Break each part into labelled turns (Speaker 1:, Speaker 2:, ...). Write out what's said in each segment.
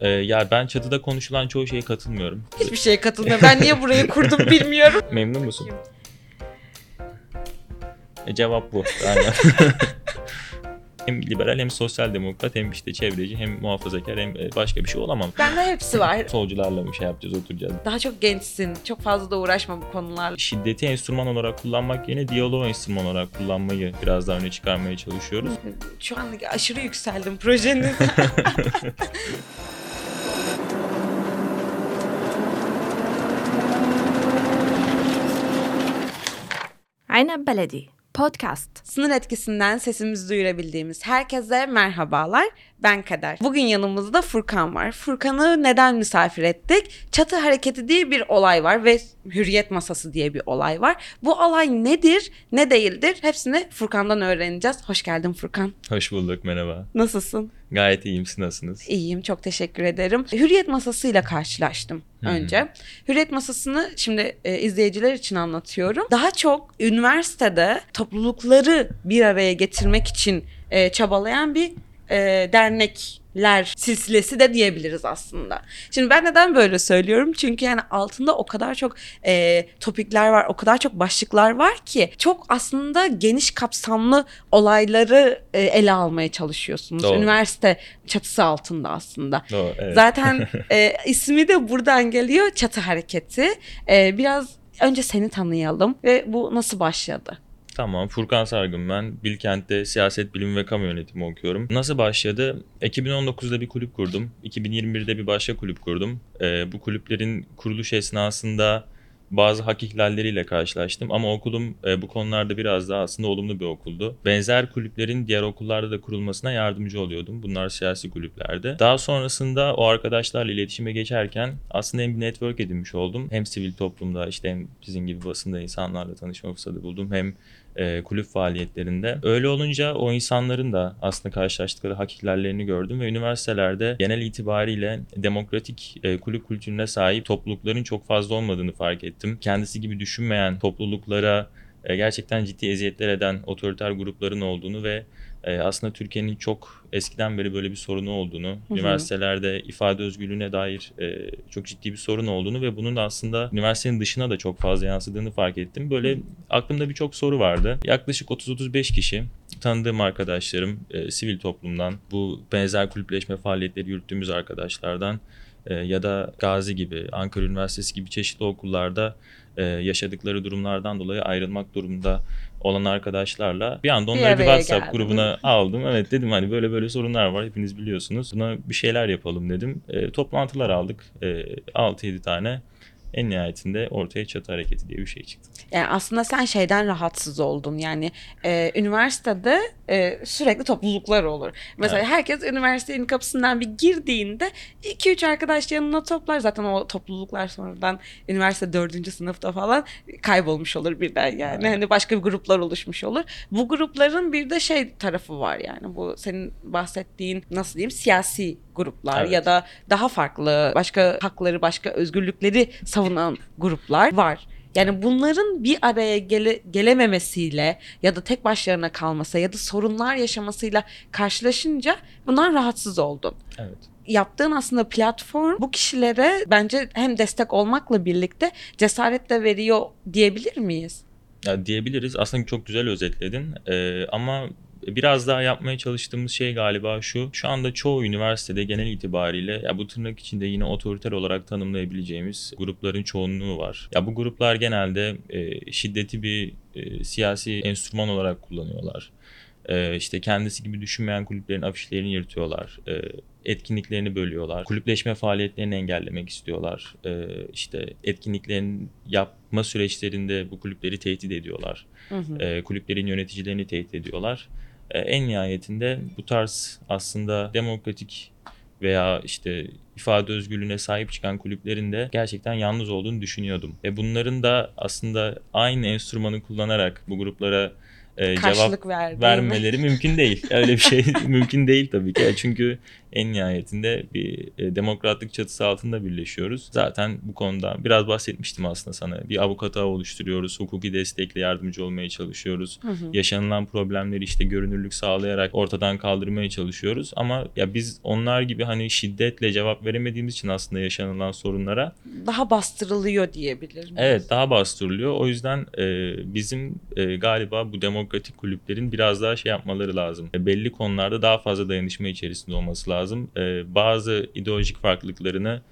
Speaker 1: Ee, ya ben çatıda konuşulan çoğu şeye katılmıyorum.
Speaker 2: Hiçbir şeye katılmıyorum. Ben niye burayı kurdum bilmiyorum.
Speaker 1: Memnun musun? E, cevap bu. Aynen. hem liberal hem sosyal demokrat hem işte çevreci hem muhafazakar hem e, başka bir şey olamam.
Speaker 2: Bende hepsi var.
Speaker 1: Solcularla mı şey yapacağız oturacağız.
Speaker 2: Daha çok gençsin. Çok fazla da uğraşma bu konularla.
Speaker 1: Şiddeti enstrüman olarak kullanmak yerine diyaloğu enstrüman olarak kullanmayı biraz daha öne çıkarmaya çalışıyoruz.
Speaker 2: Şu an aşırı yükseldim projenin.
Speaker 3: Aynab Beledi Podcast.
Speaker 2: Sınır etkisinden sesimizi duyurabildiğimiz herkese merhabalar. Ben Kader. Bugün yanımızda Furkan var. Furkan'ı neden misafir ettik? Çatı hareketi diye bir olay var ve hürriyet masası diye bir olay var. Bu olay nedir, ne değildir? Hepsini Furkan'dan öğreneceğiz. Hoş geldin Furkan.
Speaker 1: Hoş bulduk merhaba.
Speaker 2: Nasılsın?
Speaker 1: Gayet iyiyim siz nasılsınız?
Speaker 2: İyiyim çok teşekkür ederim. Hürriyet masasıyla karşılaştım
Speaker 1: hı.
Speaker 2: önce. Hürriyet masasını şimdi e, izleyiciler için anlatıyorum. Daha çok üniversitede toplulukları bir araya getirmek için e, çabalayan bir e, dernekler silsilesi de diyebiliriz aslında. Şimdi ben neden böyle söylüyorum? Çünkü yani altında o kadar çok e, topikler var, o kadar çok başlıklar var ki çok aslında geniş kapsamlı olayları e, ele almaya çalışıyorsunuz.
Speaker 1: Doğru.
Speaker 2: Üniversite çatısı altında aslında.
Speaker 1: Doğru, evet.
Speaker 2: Zaten e, ismi de buradan geliyor çatı hareketi. E, biraz önce seni tanıyalım ve bu nasıl başladı?
Speaker 1: Tamam Furkan Sargın ben. Bilkent'te siyaset bilimi ve kamu yönetimi okuyorum. Nasıl başladı? 2019'da bir kulüp kurdum. 2021'de bir başka kulüp kurdum. Ee, bu kulüplerin kuruluş esnasında bazı hak ihlalleriyle karşılaştım ama okulum e, bu konularda biraz daha aslında olumlu bir okuldu. Benzer kulüplerin diğer okullarda da kurulmasına yardımcı oluyordum. Bunlar siyasi kulüplerde. Daha sonrasında o arkadaşlarla iletişime geçerken aslında hem bir network edinmiş oldum. Hem sivil toplumda işte hem sizin gibi basında insanlarla tanışma fırsatı buldum. Hem e, kulüp faaliyetlerinde. Öyle olunca o insanların da aslında karşılaştıkları hak ihlallerini gördüm ve üniversitelerde genel itibariyle demokratik e, kulüp kültürüne sahip toplulukların çok fazla olmadığını fark ettim. Kendisi gibi düşünmeyen topluluklara e, gerçekten ciddi eziyetler eden otoriter grupların olduğunu ve e, aslında Türkiye'nin çok eskiden beri böyle bir sorunu olduğunu,
Speaker 2: hı.
Speaker 1: üniversitelerde ifade özgürlüğüne dair e, çok ciddi bir sorun olduğunu ve bunun da aslında üniversitenin dışına da çok fazla yansıdığını fark ettim. Böyle aklımda birçok soru vardı. Yaklaşık 30-35 kişi tanıdığım arkadaşlarım, e, sivil toplumdan, bu benzer kulüpleşme faaliyetleri yürüttüğümüz arkadaşlardan e, ya da Gazi gibi, Ankara Üniversitesi gibi çeşitli okullarda e, yaşadıkları durumlardan dolayı ayrılmak durumunda olan arkadaşlarla bir anda
Speaker 2: Bir
Speaker 1: onları bir,
Speaker 2: araya
Speaker 1: WhatsApp
Speaker 2: geldin.
Speaker 1: grubuna aldım. Evet dedim hani böyle böyle sorunlar var hepiniz biliyorsunuz. Buna bir şeyler yapalım dedim. E, toplantılar aldık. E, 6-7 tane. En nihayetinde ortaya çatı hareketi diye bir şey çıktı.
Speaker 2: Yani aslında sen şeyden rahatsız oldun. Yani e, üniversitede e, sürekli topluluklar olur. Mesela
Speaker 1: Evet.
Speaker 2: herkes üniversitenin kapısından bir girdiğinde 2-3 arkadaş yanına toplar. Zaten o topluluklar sonradan üniversite 4. sınıfta falan kaybolmuş olur birden yani.
Speaker 1: Evet.
Speaker 2: Hani başka gruplar oluşmuş olur. Bu grupların bir de şey tarafı var yani. Bu senin bahsettiğin nasıl diyeyim siyasi gruplar
Speaker 1: Evet.
Speaker 2: ya da daha farklı başka hakları, başka özgürlükleri savunan gruplar var. Yani bunların bir araya gele, gelememesiyle ya da tek başlarına kalması ya da sorunlar yaşamasıyla karşılaşınca bundan rahatsız oldun.
Speaker 1: Evet.
Speaker 2: Yaptığın aslında platform bu kişilere bence hem destek olmakla birlikte cesaret de veriyor diyebilir miyiz?
Speaker 1: Ya diyebiliriz. Aslında çok güzel özetledin. Ee, ama biraz daha yapmaya çalıştığımız şey galiba şu. Şu anda çoğu üniversitede genel itibariyle ya bu tırnak içinde yine otoriter olarak tanımlayabileceğimiz grupların çoğunluğu var. Ya bu gruplar genelde e, şiddeti bir e, siyasi enstrüman olarak kullanıyorlar. E, işte kendisi gibi düşünmeyen kulüplerin afişlerini yırtıyorlar. E, etkinliklerini bölüyorlar. Kulüpleşme faaliyetlerini engellemek istiyorlar. E, işte etkinliklerin yapma süreçlerinde bu kulüpleri tehdit ediyorlar.
Speaker 2: Hı hı.
Speaker 1: E, kulüplerin yöneticilerini tehdit ediyorlar. E, en nihayetinde bu tarz aslında demokratik veya işte ifade özgürlüğüne sahip çıkan kulüplerin de gerçekten yalnız olduğunu düşünüyordum. Ve bunların da aslında aynı enstrümanı kullanarak bu gruplara e, cevap
Speaker 2: verdiğini.
Speaker 1: vermeleri mümkün değil. Öyle bir şey mümkün değil tabii ki. Çünkü en nihayetinde bir e, demokratlık çatısı altında birleşiyoruz. Zaten bu konuda biraz bahsetmiştim aslında sana. Bir avukat ağı oluşturuyoruz. Hukuki destekle yardımcı olmaya çalışıyoruz.
Speaker 2: Hı hı.
Speaker 1: Yaşanılan problemleri işte görünürlük sağlayarak ortadan kaldırmaya çalışıyoruz. Ama ya biz onlar gibi hani şiddetle cevap veremediğimiz için aslında yaşanılan sorunlara
Speaker 2: Daha bastırılıyor diyebilir miyiz?
Speaker 1: Evet daha bastırılıyor. O yüzden e, bizim e, galiba bu demokratik kulüplerin biraz daha şey yapmaları lazım. E, belli konularda daha fazla dayanışma içerisinde olması lazım. E, bazı ideolojik farklılıklarını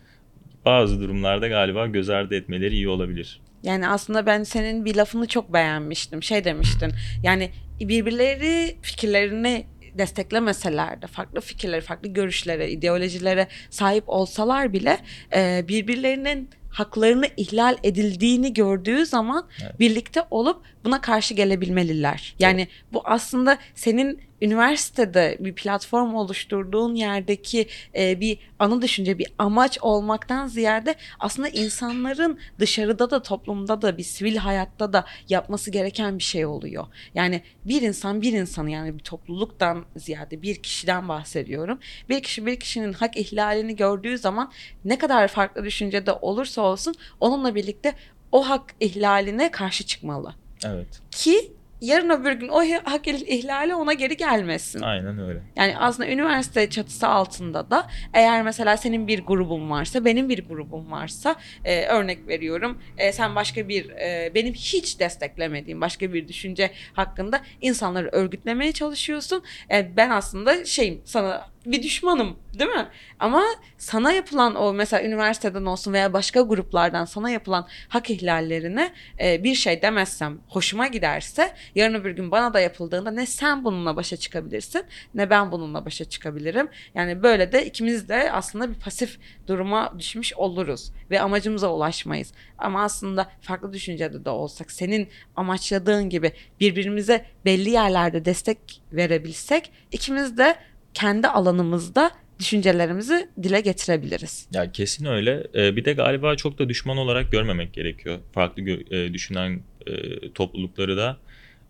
Speaker 1: bazı durumlarda galiba göz ardı etmeleri iyi olabilir.
Speaker 2: Yani aslında ben senin bir lafını çok beğenmiştim. Şey demiştin. Yani birbirleri fikirlerini desteklemeseler de farklı fikirlere, farklı görüşlere, ideolojilere sahip olsalar bile e, birbirlerinin haklarını ihlal edildiğini gördüğü zaman
Speaker 1: Evet.
Speaker 2: birlikte olup buna karşı gelebilmeliler. Yani bu aslında senin üniversitede bir platform oluşturduğun yerdeki e, bir ana düşünce, bir amaç olmaktan ziyade aslında insanların dışarıda da toplumda da bir sivil hayatta da yapması gereken bir şey oluyor. Yani bir insan bir insanı yani bir topluluktan ziyade bir kişiden bahsediyorum. Bir kişi bir kişinin hak ihlalini gördüğü zaman ne kadar farklı düşüncede olursa olsun onunla birlikte o hak ihlaline karşı çıkmalı.
Speaker 1: Evet.
Speaker 2: Ki yarın öbür gün o hak ihlali ona geri gelmesin.
Speaker 1: Aynen öyle.
Speaker 2: Yani aslında üniversite çatısı altında da eğer mesela senin bir grubun varsa, benim bir grubum varsa e, örnek veriyorum. e, sen başka bir e, benim hiç desteklemediğim başka bir düşünce hakkında insanları örgütlemeye çalışıyorsun. E, ben aslında şeyim sana bir düşmanım değil mi? Ama sana yapılan o mesela üniversiteden olsun veya başka gruplardan sana yapılan hak ihlallerine e, bir şey demezsem hoşuma giderse yarın öbür gün bana da yapıldığında ne sen bununla başa çıkabilirsin ne ben bununla başa çıkabilirim. Yani böyle de ikimiz de aslında bir pasif duruma düşmüş oluruz ve amacımıza ulaşmayız. Ama aslında farklı düşüncede de olsak senin amaçladığın gibi birbirimize belli yerlerde destek verebilsek ikimiz de kendi alanımızda düşüncelerimizi dile getirebiliriz.
Speaker 1: Ya kesin öyle. Ee, bir de galiba çok da düşman olarak görmemek gerekiyor. Farklı e, düşünen e, toplulukları da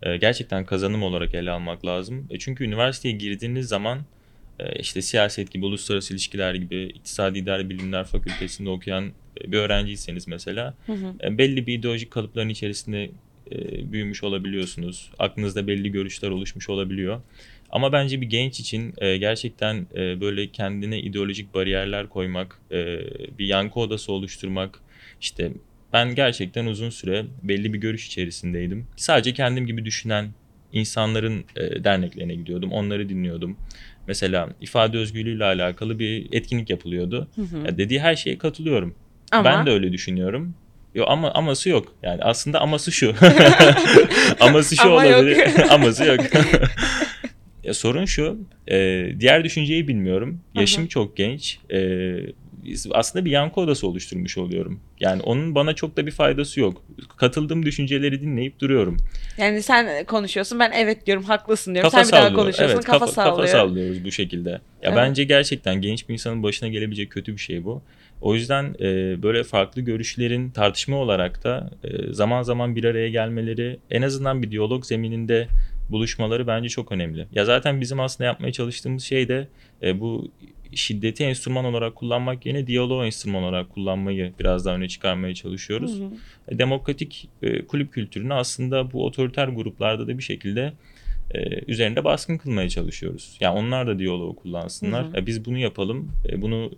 Speaker 1: e, gerçekten kazanım olarak ele almak lazım. Çünkü üniversiteye girdiğiniz zaman işte siyaset gibi, uluslararası ilişkiler gibi, iktisadi idare bilimler fakültesinde okuyan bir öğrenciyseniz mesela
Speaker 2: Hı hı.
Speaker 1: belli bir ideolojik kalıpların içerisinde büyümüş olabiliyorsunuz. Aklınızda belli görüşler oluşmuş olabiliyor. Ama bence bir genç için e, gerçekten e, böyle kendine ideolojik bariyerler koymak, e, bir yankı odası oluşturmak, işte ben gerçekten uzun süre belli bir görüş içerisindeydim. Sadece kendim gibi düşünen insanların e, derneklerine gidiyordum, onları dinliyordum. Mesela ifade özgürlüğüyle alakalı bir etkinlik yapılıyordu.
Speaker 2: Hı hı.
Speaker 1: Ya dediği her şeye katılıyorum.
Speaker 2: Ama
Speaker 1: Ben de öyle düşünüyorum. Yo ama aması yok. Yani aslında aması şu. aması şu
Speaker 2: Ama yok.
Speaker 1: olabilir. aması yok. ya sorun şu. e, diğer düşünceyi bilmiyorum. Yaşım
Speaker 2: Aha.
Speaker 1: çok genç. E, aslında bir yankı odası oluşturmuş oluyorum. Yani onun bana çok da bir faydası yok. Katıldığım düşünceleri dinleyip duruyorum.
Speaker 2: yani sen konuşuyorsun ben evet diyorum haklısın diyorum.
Speaker 1: Kafa
Speaker 2: sen bir daha
Speaker 1: sallıyor.
Speaker 2: konuşuyorsun
Speaker 1: Evet,
Speaker 2: kafa,
Speaker 1: kafa,
Speaker 2: sallıyor.
Speaker 1: kafa sallıyoruz bu şekilde. Ya
Speaker 2: Evet.
Speaker 1: bence gerçekten genç bir insanın başına gelebilecek kötü bir şey bu. O yüzden e, böyle farklı görüşlerin tartışma olarak da e, zaman zaman bir araya gelmeleri, en azından bir diyalog zemininde buluşmaları bence çok önemli. Ya zaten bizim aslında yapmaya çalıştığımız şey de e, bu şiddeti enstrüman olarak kullanmak yerine diyaloğu enstrüman olarak kullanmayı biraz daha öne çıkarmaya
Speaker 2: Hı
Speaker 1: çalışıyoruz.
Speaker 2: hı.
Speaker 1: E, demokratik e, kulüp kültürünü aslında bu otoriter gruplarda da bir şekilde e, üzerinde baskın kılmaya çalışıyoruz. Yani onlar da diyaloğu kullansınlar.
Speaker 2: Hı hı.
Speaker 1: E, biz bunu yapalım. E, bunu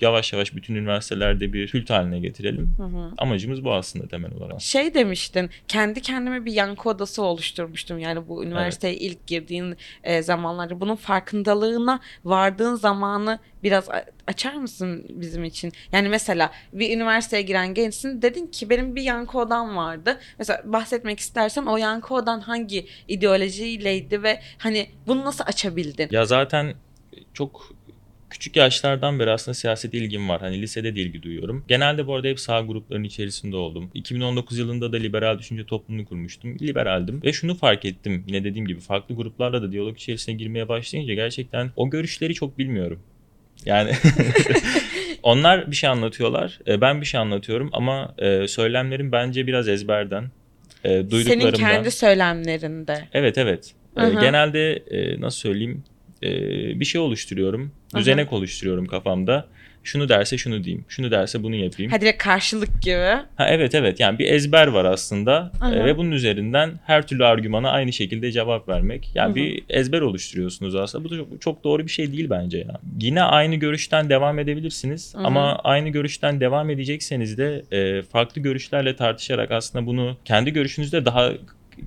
Speaker 1: yavaş yavaş bütün üniversitelerde bir kült haline getirelim.
Speaker 2: Hı hı.
Speaker 1: Amacımız bu aslında temel olarak.
Speaker 2: Şey demiştin, kendi kendime bir yankı odası oluşturmuştum. Yani bu üniversiteye ilk girdiğin e, zamanlarda bunun farkındalığına vardığın zamanı biraz açar mısın bizim için? Yani mesela bir üniversiteye giren gençsin, dedin ki benim bir yankı odam vardı. Mesela bahsetmek istersen o yankı odan hangi ideolojiyleydi ve hani bunu nasıl açabildin?
Speaker 1: Ya zaten çok küçük yaşlardan beri aslında siyasete ilgim var. Hani lisede de ilgi duyuyorum. Genelde bu arada hep sağ grupların içerisinde oldum. 2019 yılında da liberal düşünce toplumunu kurmuştum. Liberaldim ve şunu fark ettim. Yine dediğim gibi farklı gruplarla da diyalog içerisine girmeye başlayınca gerçekten o görüşleri çok bilmiyorum. Yani onlar bir şey anlatıyorlar. e, Ben bir şey anlatıyorum ama e, söylemlerim bence biraz ezberden. e,
Speaker 2: Senin
Speaker 1: duyduklarımdan.
Speaker 2: kendi söylemlerinde.
Speaker 1: Evet evet.
Speaker 2: Hı.
Speaker 1: genelde nasıl söyleyeyim bir şey oluşturuyorum. Düzenek oluşturuyorum kafamda. Şunu derse şunu diyeyim. Şunu derse bunu yapayım.
Speaker 2: Ha direkt karşılık gibi.
Speaker 1: Ha, evet evet yani bir ezber var aslında
Speaker 2: hı.
Speaker 1: E, ve bunun üzerinden her türlü argümana aynı şekilde cevap vermek. Yani
Speaker 2: Hı hı.
Speaker 1: bir ezber oluşturuyorsunuz aslında. Bu da çok, çok doğru bir şey değil bence ya. Yine aynı görüşten devam edebilirsiniz
Speaker 2: Hı hı.
Speaker 1: ama aynı görüşten devam edecekseniz de e, farklı görüşlerle tartışarak aslında bunu kendi görüşünüzde daha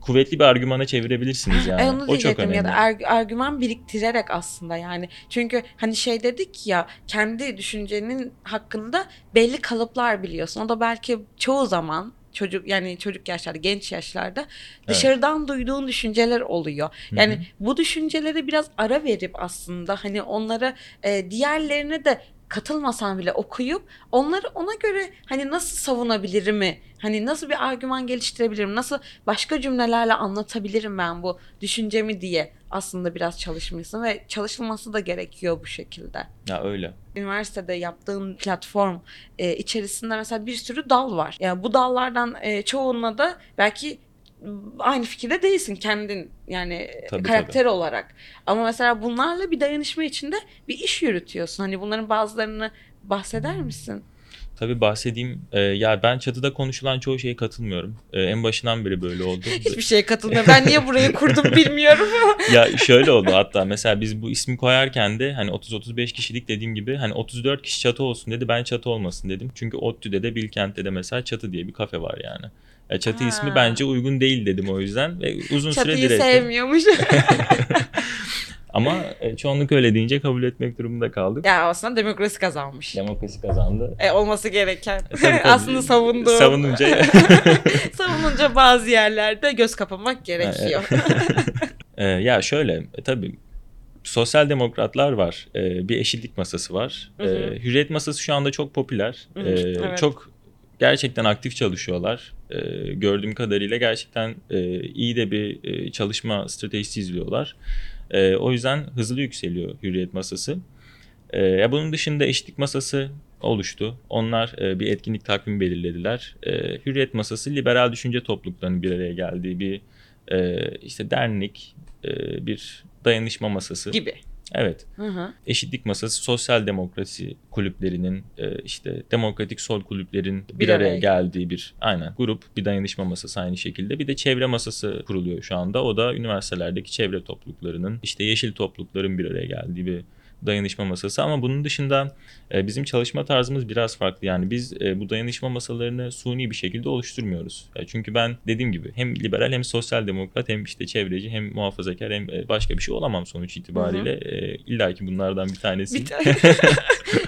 Speaker 1: kuvvetli bir argümana çevirebilirsiniz yani.
Speaker 2: Ay onu
Speaker 1: o çok önemli.
Speaker 2: ya da arg- argüman biriktirerek aslında yani. Çünkü hani şey dedik ya kendi düşüncenin hakkında belli kalıplar biliyorsun. O da belki çoğu zaman çocuk yani çocuk yaşlarda, genç yaşlarda dışarıdan duyduğun düşünceler oluyor. Yani
Speaker 1: hı.
Speaker 2: bu düşüncelere biraz ara verip aslında hani onlara e, diğerlerine de katılmasan bile okuyup onları ona göre hani nasıl savunabilirim hani nasıl bir argüman geliştirebilirim nasıl başka cümlelerle anlatabilirim ben bu düşüncemi diye aslında biraz çalışmışsın ve çalışılması da gerekiyor bu şekilde.
Speaker 1: Ya öyle.
Speaker 2: Üniversitede yaptığın platform e, içerisinde mesela bir sürü dal var. Yani bu dallardan e, çoğunla da belki aynı fikirde değilsin kendin yani
Speaker 1: Tabii,
Speaker 2: karakter olarak. Ama mesela bunlarla bir dayanışma içinde bir iş yürütüyorsun. Hani bunların bazılarını bahseder misin?
Speaker 1: Tabii bahsedeyim. Ee, ya ben çatıda konuşulan çoğu şeye katılmıyorum. Ee, en başından beri böyle oldu.
Speaker 2: Hiçbir şeye katılmıyorum. Ben niye burayı kurdum bilmiyorum ama.
Speaker 1: ya şöyle oldu hatta mesela biz bu ismi koyarken de hani 30-35 kişilik dediğim gibi hani 34 kişi çatı olsun dedi ben çatı olmasın dedim. Çünkü ODTÜ'de de Bilkent'te de mesela çatı diye bir kafe var yani. Ya çatı
Speaker 2: Ha.
Speaker 1: ismi bence uygun değil dedim o yüzden ve uzun süre
Speaker 2: Çatıyı
Speaker 1: direttim.
Speaker 2: sevmiyormuş.
Speaker 1: Ama e, çoğunluk öyle deyince kabul etmek durumunda kaldık.
Speaker 2: ya aslında demokrasi kazanmış.
Speaker 1: Demokrasi kazandı.
Speaker 2: E, olması gereken.
Speaker 1: tabii, tabii.
Speaker 2: aslında savunduğum.
Speaker 1: Savununca
Speaker 2: Savununca bazı yerlerde göz kapamak gerekiyor.
Speaker 1: Ee, ya şöyle e, tabii sosyal demokratlar var. Ee, bir eşitlik masası var.
Speaker 2: Hı hı.
Speaker 1: Ee, hürriyet masası şu anda çok popüler.
Speaker 2: Hı hı,
Speaker 1: Ee,
Speaker 2: evet.
Speaker 1: Çok gerçekten aktif çalışıyorlar. Ee, gördüğüm kadarıyla gerçekten e, iyi de bir e, çalışma stratejisi izliyorlar. Ee, o yüzden hızlı yükseliyor hürriyet masası. Ee, ya bunun dışında eşitlik masası oluştu. Onlar e, bir etkinlik takvimi belirlediler. E, hürriyet masası liberal düşünce topluluklarının bir araya geldiği bir e, işte dernek, e, bir dayanışma masası.
Speaker 2: gibi.
Speaker 1: Evet.
Speaker 2: Hı hı.
Speaker 1: Eşitlik masası sosyal demokrasi kulüplerinin e, işte demokratik sol kulüplerin bir,
Speaker 2: Bir
Speaker 1: araya
Speaker 2: araya
Speaker 1: geldiği bir aynen grup bir dayanışma masası aynı şekilde bir de çevre masası kuruluyor şu anda o da üniversitelerdeki çevre topluluklarının işte yeşil toplulukların bir araya geldiği bir dayanışma masası ama bunun dışında e, bizim çalışma tarzımız biraz farklı yani biz e, bu dayanışma masalarını suni bir şekilde oluşturmuyoruz. E, çünkü ben dediğim gibi hem liberal hem sosyal demokrat hem işte çevreci hem muhafazakar hem e, başka bir şey olamam sonuç itibariyle. E, İlla ki bunlardan bir tanesi.
Speaker 2: Bir tane.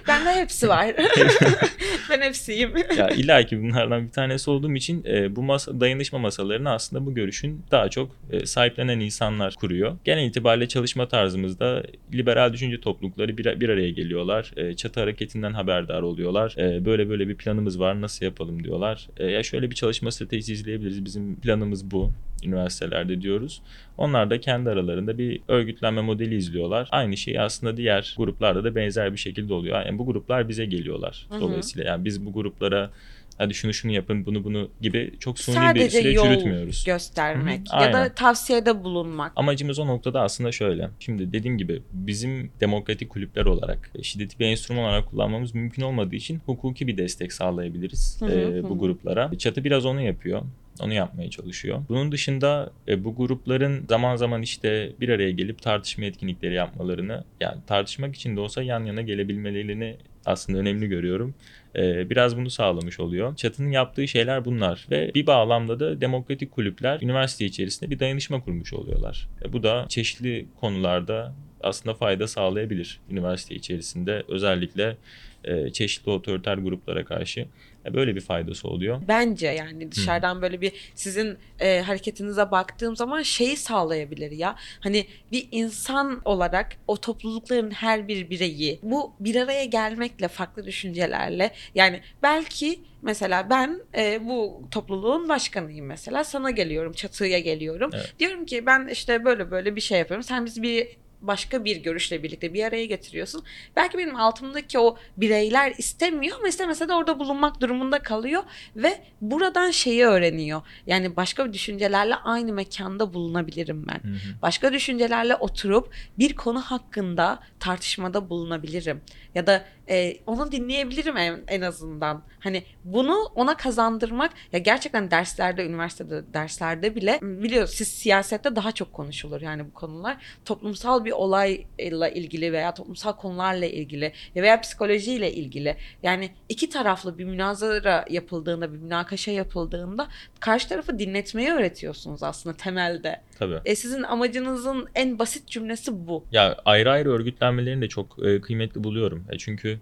Speaker 2: Bende hepsi var. ben hepsiyim.
Speaker 1: ya illa ki bunlardan bir tanesi olduğum için e, bu masa, dayanışma masalarını aslında bu görüşün daha çok e, sahiplenen insanlar kuruyor. Genel itibariyle çalışma tarzımızda liberal düşünce toplulukları bir, bir araya geliyorlar. E, çatı hareketinden haberdar oluyorlar. E, böyle böyle bir planımız var nasıl yapalım diyorlar. E, ya şöyle bir çalışma stratejisi izleyebiliriz. Bizim planımız bu üniversitelerde diyoruz. Onlar da kendi aralarında bir örgütlenme modeli izliyorlar. Aynı şey aslında diğer gruplarda da benzer bir şekilde oluyor. Yani bu gruplar bize geliyorlar. Dolayısıyla yani biz bu gruplara hadi şunu şunu yapın bunu bunu gibi çok suni bir
Speaker 2: Sadece
Speaker 1: süreç
Speaker 2: yol
Speaker 1: yürütmüyoruz.
Speaker 2: göstermek
Speaker 1: Hı hı,
Speaker 2: ya da
Speaker 1: aynen.
Speaker 2: tavsiyede bulunmak.
Speaker 1: Amacımız o noktada aslında şöyle. Şimdi dediğim gibi bizim demokratik kulüpler olarak e, şiddeti bir enstrüman olarak kullanmamız mümkün olmadığı için hukuki bir destek sağlayabiliriz
Speaker 2: Hı hı,
Speaker 1: e, bu
Speaker 2: hı.
Speaker 1: gruplara. Çatı biraz onu yapıyor. Onu yapmaya çalışıyor. Bunun dışında e, bu grupların zaman zaman işte bir araya gelip tartışma etkinlikleri yapmalarını yani tartışmak için de olsa yan yana gelebilmelerini aslında önemli görüyorum. E, biraz bunu sağlamış oluyor. Çatının yaptığı şeyler bunlar ve bir bağlamda da demokratik kulüpler üniversite içerisinde bir dayanışma kurmuş oluyorlar. E, bu da çeşitli konularda aslında fayda sağlayabilir üniversite içerisinde özellikle e, çeşitli otoriter gruplara karşı böyle bir faydası oluyor.
Speaker 2: Bence yani dışarıdan böyle bir sizin e, hareketinize baktığım zaman şeyi sağlayabilir ya. Hani bir insan olarak o toplulukların her bir bireyi bu bir araya gelmekle farklı düşüncelerle yani belki mesela ben e, bu topluluğun başkanıyım mesela sana geliyorum çatıya geliyorum.
Speaker 1: Evet.
Speaker 2: Diyorum ki ben işte böyle böyle bir şey yapıyorum. Sen bizi bir başka bir görüşle birlikte bir araya getiriyorsun. Belki benim altımdaki o bireyler istemiyor ama istemese de orada bulunmak durumunda kalıyor ve buradan şeyi öğreniyor. Yani başka düşüncelerle aynı mekanda bulunabilirim ben.
Speaker 1: Hı hı.
Speaker 2: Başka düşüncelerle oturup bir konu hakkında tartışmada bulunabilirim. Ya da e, onu dinleyebilirim en, en azından. Hani bunu ona kazandırmak ya gerçekten derslerde, üniversitede derslerde bile biliyoruz siz siyasette daha çok konuşulur yani bu konular. Toplumsal bir olayla ilgili veya toplumsal konularla ilgili veya psikolojiyle ilgili. Yani iki taraflı bir münazara yapıldığında, bir münakaşa yapıldığında karşı tarafı dinletmeyi öğretiyorsunuz aslında temelde.
Speaker 1: Tabii.
Speaker 2: E sizin amacınızın en basit cümlesi bu.
Speaker 1: Ya ayrı ayrı örgütlenmelerini de çok e, kıymetli buluyorum. E, çünkü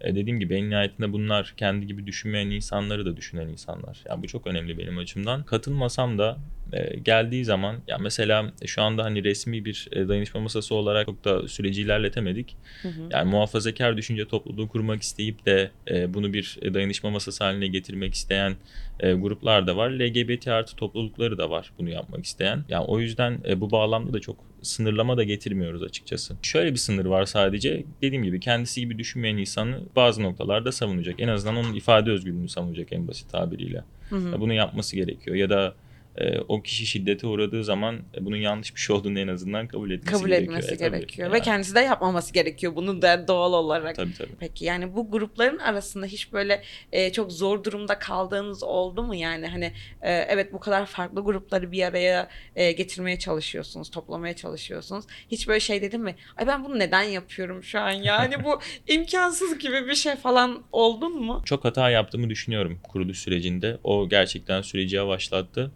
Speaker 1: e, dediğim gibi en nihayetinde bunlar kendi gibi düşünmeyen insanları da düşünen insanlar. Yani bu çok önemli benim açımdan. Katılmasam da e, geldiği zaman ya mesela şu anda hani resmi bir e, dayanışma masası olarak çok da süreci ilerletemedik.
Speaker 2: Hı hı.
Speaker 1: Yani muhafazakar düşünce topluluğu kurmak isteyip de e, bunu bir e, dayanışma masası haline getirmek isteyen e, gruplar da var. LGBT artı toplulukları da var bunu yapmak isteyen. Yani o yüzden e, bu bağlamda da çok sınırlama da getirmiyoruz açıkçası. Şöyle bir sınır var sadece. Dediğim gibi kendisi gibi düşünmeyen insanı bazı noktalarda savunacak. En azından onun ifade özgürlüğünü savunacak en basit tabiriyle.
Speaker 2: Hı hı.
Speaker 1: Bunu yapması gerekiyor. Ya da e, o kişi şiddete uğradığı zaman e, bunun yanlış bir şey olduğunu en azından kabul etmesi
Speaker 2: kabul
Speaker 1: gerekiyor.
Speaker 2: etmesi
Speaker 1: E,
Speaker 2: gerekiyor.
Speaker 1: Yani,
Speaker 2: Ve kendisi de yapmaması gerekiyor bunu da doğal olarak.
Speaker 1: Tabii tabii.
Speaker 2: Peki yani bu grupların arasında hiç böyle e, çok zor durumda kaldığınız oldu mu? Yani hani e, evet bu kadar farklı grupları bir araya e, getirmeye çalışıyorsunuz, toplamaya çalışıyorsunuz. Hiç böyle şey dedin mi? Ay ben bunu neden yapıyorum şu an ya? Hani bu imkansız gibi bir şey falan oldun mu?
Speaker 1: Çok hata yaptığımı düşünüyorum kuruluş sürecinde. O gerçekten süreci yavaşlattı.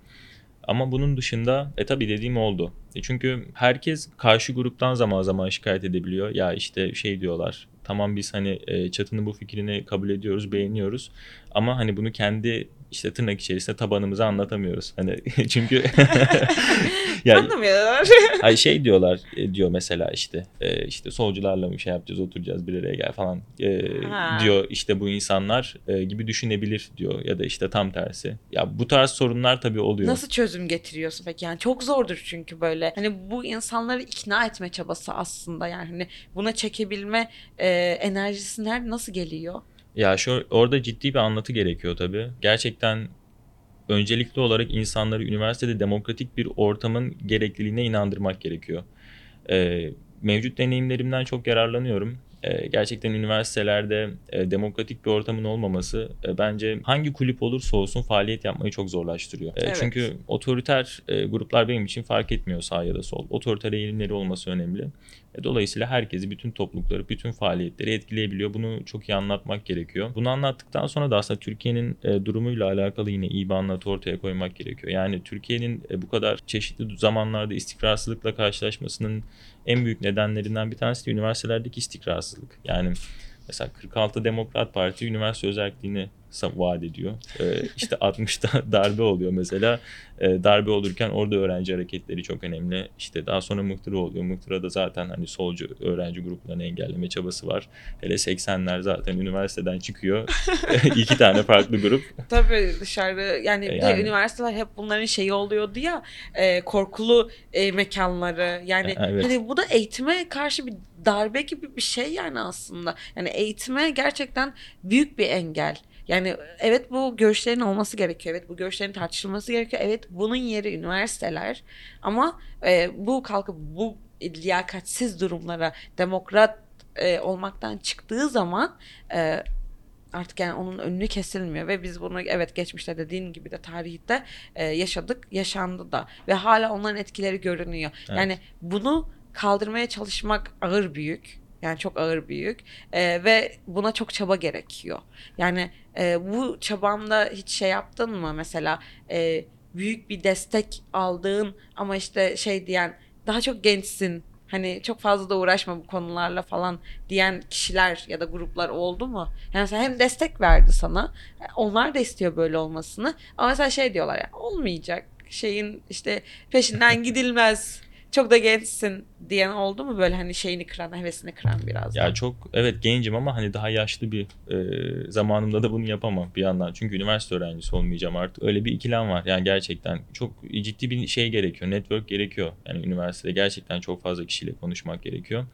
Speaker 1: Ama bunun dışında e tabii dediğim oldu. E çünkü herkes karşı gruptan zaman zaman şikayet edebiliyor. Ya işte şey diyorlar. Tamam biz hani e, çatının bu fikrini kabul ediyoruz, beğeniyoruz. Ama hani bunu kendi işte tırnak içerisinde tabanımıza anlatamıyoruz. Hani çünkü ya
Speaker 2: Anlamıyorlar.
Speaker 1: Ay şey diyorlar e, diyor mesela işte e, işte solcularla mı şey yapacağız oturacağız bir araya gel falan e,
Speaker 2: Ha.
Speaker 1: diyor işte bu insanlar gibi düşünebilir diyor ya da işte tam tersi. Ya bu tarz sorunlar tabii oluyor.
Speaker 2: Nasıl çözüm getiriyorsun peki? Yani çok zordur çünkü böyle. Hani bu insanları ikna etme çabası aslında yani hani buna çekebilme enerjisi nerede nasıl geliyor?
Speaker 1: Ya şu orada ciddi bir anlatı gerekiyor tabii. Gerçekten öncelikli olarak insanları üniversitede demokratik bir ortamın gerekliliğine inandırmak gerekiyor. Ee, mevcut deneyimlerimden çok yararlanıyorum. Ee, gerçekten üniversitelerde e, demokratik bir ortamın olmaması e, bence hangi kulüp olursa olsun faaliyet yapmayı çok zorlaştırıyor. E,
Speaker 2: Evet.
Speaker 1: Çünkü otoriter e, gruplar benim için fark etmiyor sağ ya da sol. Otoriter eğilimleri olması önemli. E, Dolayısıyla herkesi, bütün toplulukları, bütün faaliyetleri etkileyebiliyor. Bunu çok iyi anlatmak gerekiyor. Bunu anlattıktan sonra da aslında Türkiye'nin e, durumuyla alakalı yine iyi bir anlatı ortaya koymak gerekiyor. Yani Türkiye'nin e, bu kadar çeşitli zamanlarda istikrarsızlıkla karşılaşmasının en büyük nedenlerinden bir tanesi de üniversitelerdeki istikrarsızlık. Yani mesela 46 Demokrat Parti üniversite özelliğini vaat ediyor. E, işte 60'ta darbe oluyor mesela. E, darbe olurken orada öğrenci hareketleri çok önemli. İşte daha sonra mıhtıra oluyor. Mıhtırada zaten hani solcu öğrenci gruplarını engelleme çabası var. Hele 80'ler zaten üniversiteden çıkıyor. İki tane farklı grup.
Speaker 2: Tabii dışarı yani,
Speaker 1: E,
Speaker 2: de
Speaker 1: yani.
Speaker 2: üniversiteler hep bunların şeyi oluyordu ya e, korkulu e, mekanları yani
Speaker 1: evet.
Speaker 2: hani bu da eğitime karşı bir darbe gibi bir şey yani aslında yani eğitime gerçekten büyük bir engel. Yani evet bu görüşlerin olması gerekiyor. Evet bu görüşlerin tartışılması gerekiyor. Evet bunun yeri üniversiteler. Ama e, bu kalkıp bu liyakatsiz durumlara demokrat e, olmaktan çıktığı zaman e, artık yani onun önünü kesilmiyor ve biz bunu evet geçmişte dediğin gibi de tarihte e, yaşadık, yaşandı da ve hala onların etkileri görünüyor.
Speaker 1: Evet.
Speaker 2: Yani bunu kaldırmaya çalışmak ağır büyük. Yani çok ağır büyük E, ve buna çok çaba gerekiyor. Yani e, bu çabanda hiç şey yaptın mı mesela e, büyük bir destek aldığın ama işte şey diyen daha çok gençsin hani çok fazla da uğraşma bu konularla falan diyen kişiler ya da gruplar oldu mu? Yani mesela hem destek verdi sana onlar da istiyor böyle olmasını ama mesela şey diyorlar ya olmayacak şeyin işte peşinden gidilmez çok da gençsin diyen oldu mu böyle hani şeyini kıran, hevesini kıran biraz?
Speaker 1: Ya
Speaker 2: da?
Speaker 1: çok evet gencim ama hani daha yaşlı bir e, zamanımda da bunu yapamam bir yandan. Çünkü üniversite öğrencisi olmayacağım artık. Öyle bir ikilem var. Yani gerçekten çok ciddi bir şey gerekiyor. Network gerekiyor. Yani üniversitede gerçekten çok fazla kişiyle konuşmak gerekiyor.